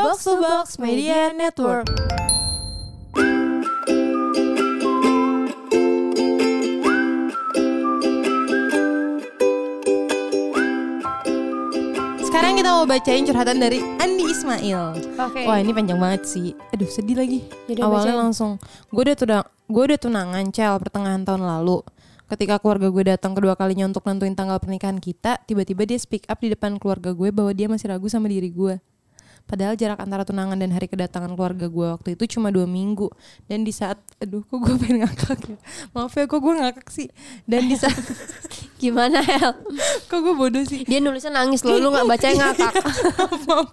Box to Box Media Network. Sekarang kita mau bacain curhatan dari Andi Ismail. Oke. Wah ini panjang banget sih. Aduh sedih lagi. Yaudah, Awalnya bacain. langsung gue udah tunang, gue udah tunangan cel pertengahan tahun lalu. Ketika keluarga gue datang kedua kalinya untuk nentuin tanggal pernikahan kita, tiba-tiba dia speak up di depan keluarga gue bahwa dia masih ragu sama diri gue. Padahal jarak antara tunangan dan hari kedatangan keluarga gue waktu itu cuma dua minggu. Dan di saat, aduh kok gue pengen ngakak ya. Maaf ya kok gue ngakak sih. Dan di saat, Gimana Hel? kok gue bodoh sih. Dia nulisnya nangis loh, lu gak baca ngakak. Maaf.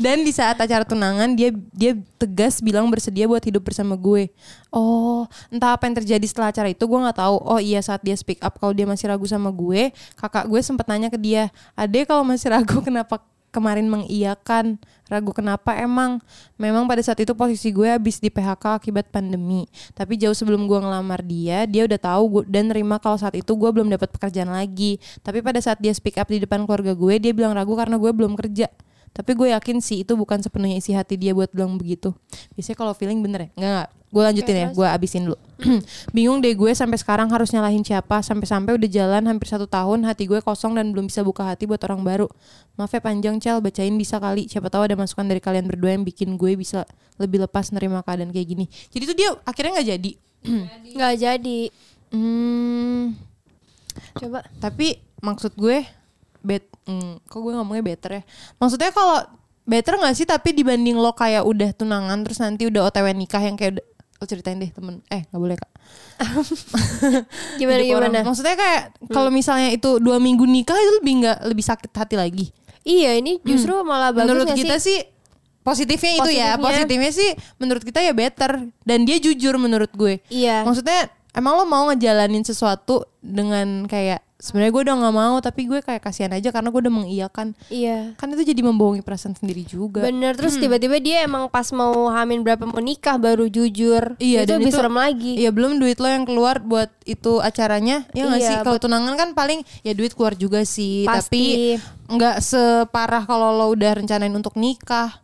Dan di saat acara tunangan dia dia tegas bilang bersedia buat hidup bersama gue. Oh, entah apa yang terjadi setelah acara itu gue nggak tahu. Oh iya saat dia speak up kalau dia masih ragu sama gue, kakak gue sempat nanya ke dia, "Ade kalau masih ragu kenapa kemarin mengiyakan? Ragu kenapa emang? Memang pada saat itu posisi gue habis di PHK akibat pandemi. Tapi jauh sebelum gue ngelamar dia, dia udah tahu gue dan nerima kalau saat itu gue belum dapat pekerjaan lagi. Tapi pada saat dia speak up di depan keluarga gue, dia bilang ragu karena gue belum kerja. Tapi gue yakin sih itu bukan sepenuhnya isi hati dia buat bilang begitu. Biasanya kalau feeling bener ya? Enggak, enggak. Gue lanjutin ya, gue abisin dulu. Bingung deh gue sampai sekarang harus nyalahin siapa. Sampai-sampai udah jalan hampir satu tahun, hati gue kosong dan belum bisa buka hati buat orang baru. Maaf ya panjang Cel, bacain bisa kali. Siapa tahu ada masukan dari kalian berdua yang bikin gue bisa lebih lepas nerima keadaan kayak gini. Jadi tuh dia akhirnya nggak jadi. Gak jadi. hmm, Coba. tapi maksud gue bet hmm, kok gue ngomongnya better ya maksudnya kalau better nggak sih tapi dibanding lo kayak udah tunangan terus nanti udah otw nikah yang kayak lo ceritain deh temen eh nggak boleh kak Gimana Hidup orang. gimana? maksudnya kayak kalau misalnya itu dua minggu nikah itu lebih nggak lebih sakit hati lagi Iya, ini justru malah bagus menurut kita sih? sih positifnya itu ya Positifnya. positifnya sih menurut kita ya better dan dia jujur menurut gue Iya. maksudnya emang lo mau ngejalanin sesuatu dengan kayak sebenarnya gue udah nggak mau tapi gue kayak kasihan aja karena gue udah mengiyakan Iya. kan itu jadi membohongi perasaan sendiri juga Bener terus tiba-tiba dia emang pas mau hamil berapa mau nikah baru jujur. Iya, itu dan lebih itu- serem lagi. Iya belum duit lo yang keluar buat itu acaranya ya nggak Iya, sih kalau tunangan kan paling ya duit keluar juga sih tapi Pasti. nggak separah kalau lo udah rencanain untuk nikah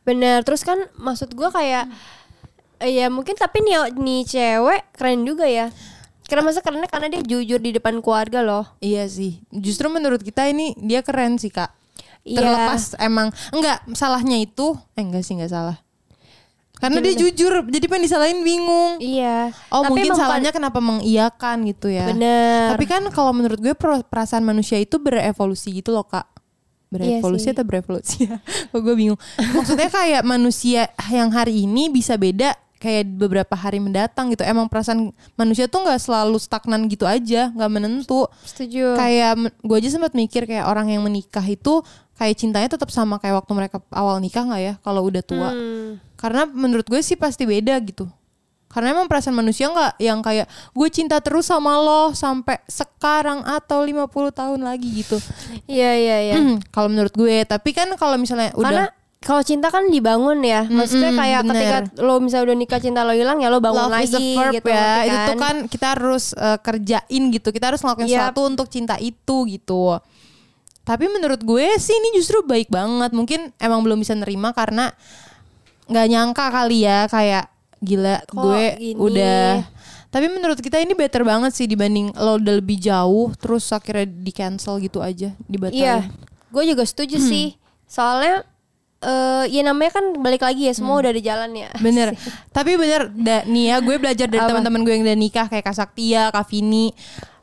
Bener terus kan maksud gua kayak eh, ya mungkin tapi nih nih cewek keren juga ya. Karena masa karena karena dia jujur di depan keluarga loh. iya sih. Justru menurut kita ini dia keren sih kak. Iya. terlepas emang. Enggak salahnya itu eh enggak sih enggak salah. Karena dia jujur jadi pengen disalahin bingung. Iya. oh Tapi mungkin salahnya kenapa mengiyakan gitu ya. Bener. tapi kan kalau menurut gue per- perasaan manusia itu berevolusi gitu loh kak. Berevolusi Iya sih. atau berevolusi ya? Kok gue bingung. Maksudnya kayak manusia yang hari ini bisa beda kayak beberapa hari mendatang gitu emang perasaan manusia tuh nggak selalu stagnan gitu aja nggak menentu Setuju. kayak gue aja sempat mikir kayak orang yang menikah itu kayak cintanya tetap sama kayak waktu mereka awal nikah nggak ya kalau udah tua Hmm. karena menurut gue sih pasti beda gitu karena emang perasaan manusia nggak yang kayak gue cinta terus sama lo sampai sekarang atau 50 tahun lagi gitu Iya iya iya. kalau menurut gue tapi kan kalau misalnya Karena udah kalau cinta kan dibangun ya. Maksudnya kayak bener. ketika lo misalnya udah nikah cinta lo hilang ya lo bangun love lagi is a verb gitu. ya ngerti itu tuh kan kita harus eh, kerjain gitu kita harus ngelakuin Yap. sesuatu untuk cinta itu gitu tapi menurut gue sih ini justru baik banget mungkin emang belum bisa nerima karena nggak nyangka kali ya kayak gila Kok gue gini? udah tapi menurut kita ini better banget sih dibanding lo udah lebih jauh terus akhirnya di cancel gitu aja dibatalin Iya. Gue juga setuju sih. Soalnya eh ya namanya kan balik lagi ya semua udah di jalan ya. Bener. Tapi bener da, nih ya gue belajar dari teman-teman gue yang udah nikah kayak Kak Saktia, Kak Vini.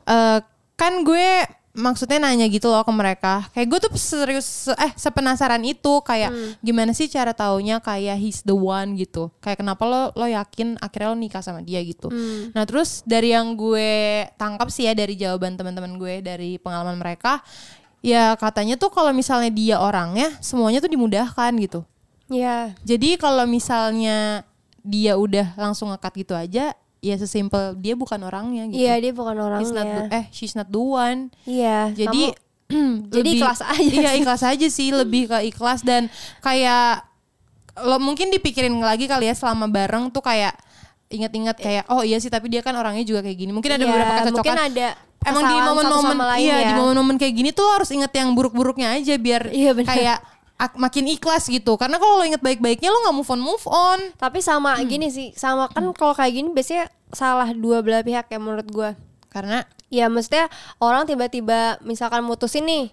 Eh, kan gue maksudnya nanya gitu loh ke mereka. Kayak gue tuh serius eh sepenasaran itu kayak Hmm. gimana sih cara taunya kayak he's the one gitu. Kayak kenapa lo lo yakin akhirnya lo nikah sama dia gitu. Hmm. Nah, terus dari yang gue tangkap sih ya dari jawaban teman-teman gue dari pengalaman mereka ya katanya tuh kalau misalnya dia orangnya semuanya tuh dimudahkan gitu. Iya. Jadi kalau misalnya dia udah langsung ngekat gitu aja, ya sesimpel dia bukan orangnya gitu. Iya dia bukan He's not the- orangnya. eh she's not the one. Iya. Jadi Jadi lebih- ikhlas aja Iya sih. ikhlas aja sih, lebih ke ikhlas dan kayak lo mungkin dipikirin lagi kali ya selama bareng tuh kayak inget-inget kayak oh iya sih tapi dia kan orangnya juga kayak gini. Mungkin ada Iya, beberapa kecocokan. Mungkin ada Emang di momen-momen iya ya. di momen-momen kayak gini tuh harus inget yang buruk-buruknya aja biar Iya, benar. kayak ak- makin ikhlas gitu. Karena kalau lo inget baik-baiknya lo nggak move on move on. Tapi sama gini sih, sama kan kalau kayak gini biasanya salah dua belah pihak ya menurut gua. Karena Ya maksudnya orang tiba-tiba misalkan mutusin nih.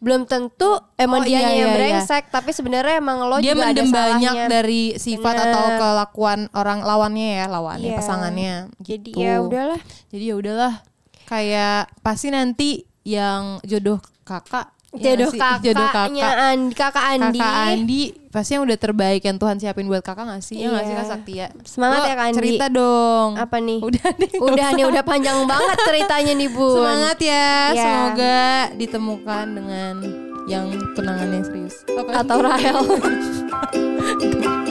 Belum tentu emang Oh, dia iya, yang iya, brengsek, tapi sebenarnya emang lo dia juga ada mendem banyak salahnya. dari sifat Bener. atau kelakuan orang lawannya ya, lawannya Iya. pasangannya. Jadi gitu. ya udahlah. Jadi ya udahlah. Kayak pasti nanti yang jodoh kakak ya Jodoh nggak sih? kakaknya jodoh kakak Andi, kakak Andi. kakak Andi pasti yang udah terbaik yang Tuhan siapin buat kakak gak sih? Ya gak sih Iya. Kak Saktia? Semangat Lo ya, Kak Andi. Cerita dong. Apa nih? Udah nih. nggak Udah nih udah panjang banget ceritanya nih Bun. Semangat ya. Iya. Semoga ditemukan dengan yang tunangannya serius. Apa? Atau Rahel.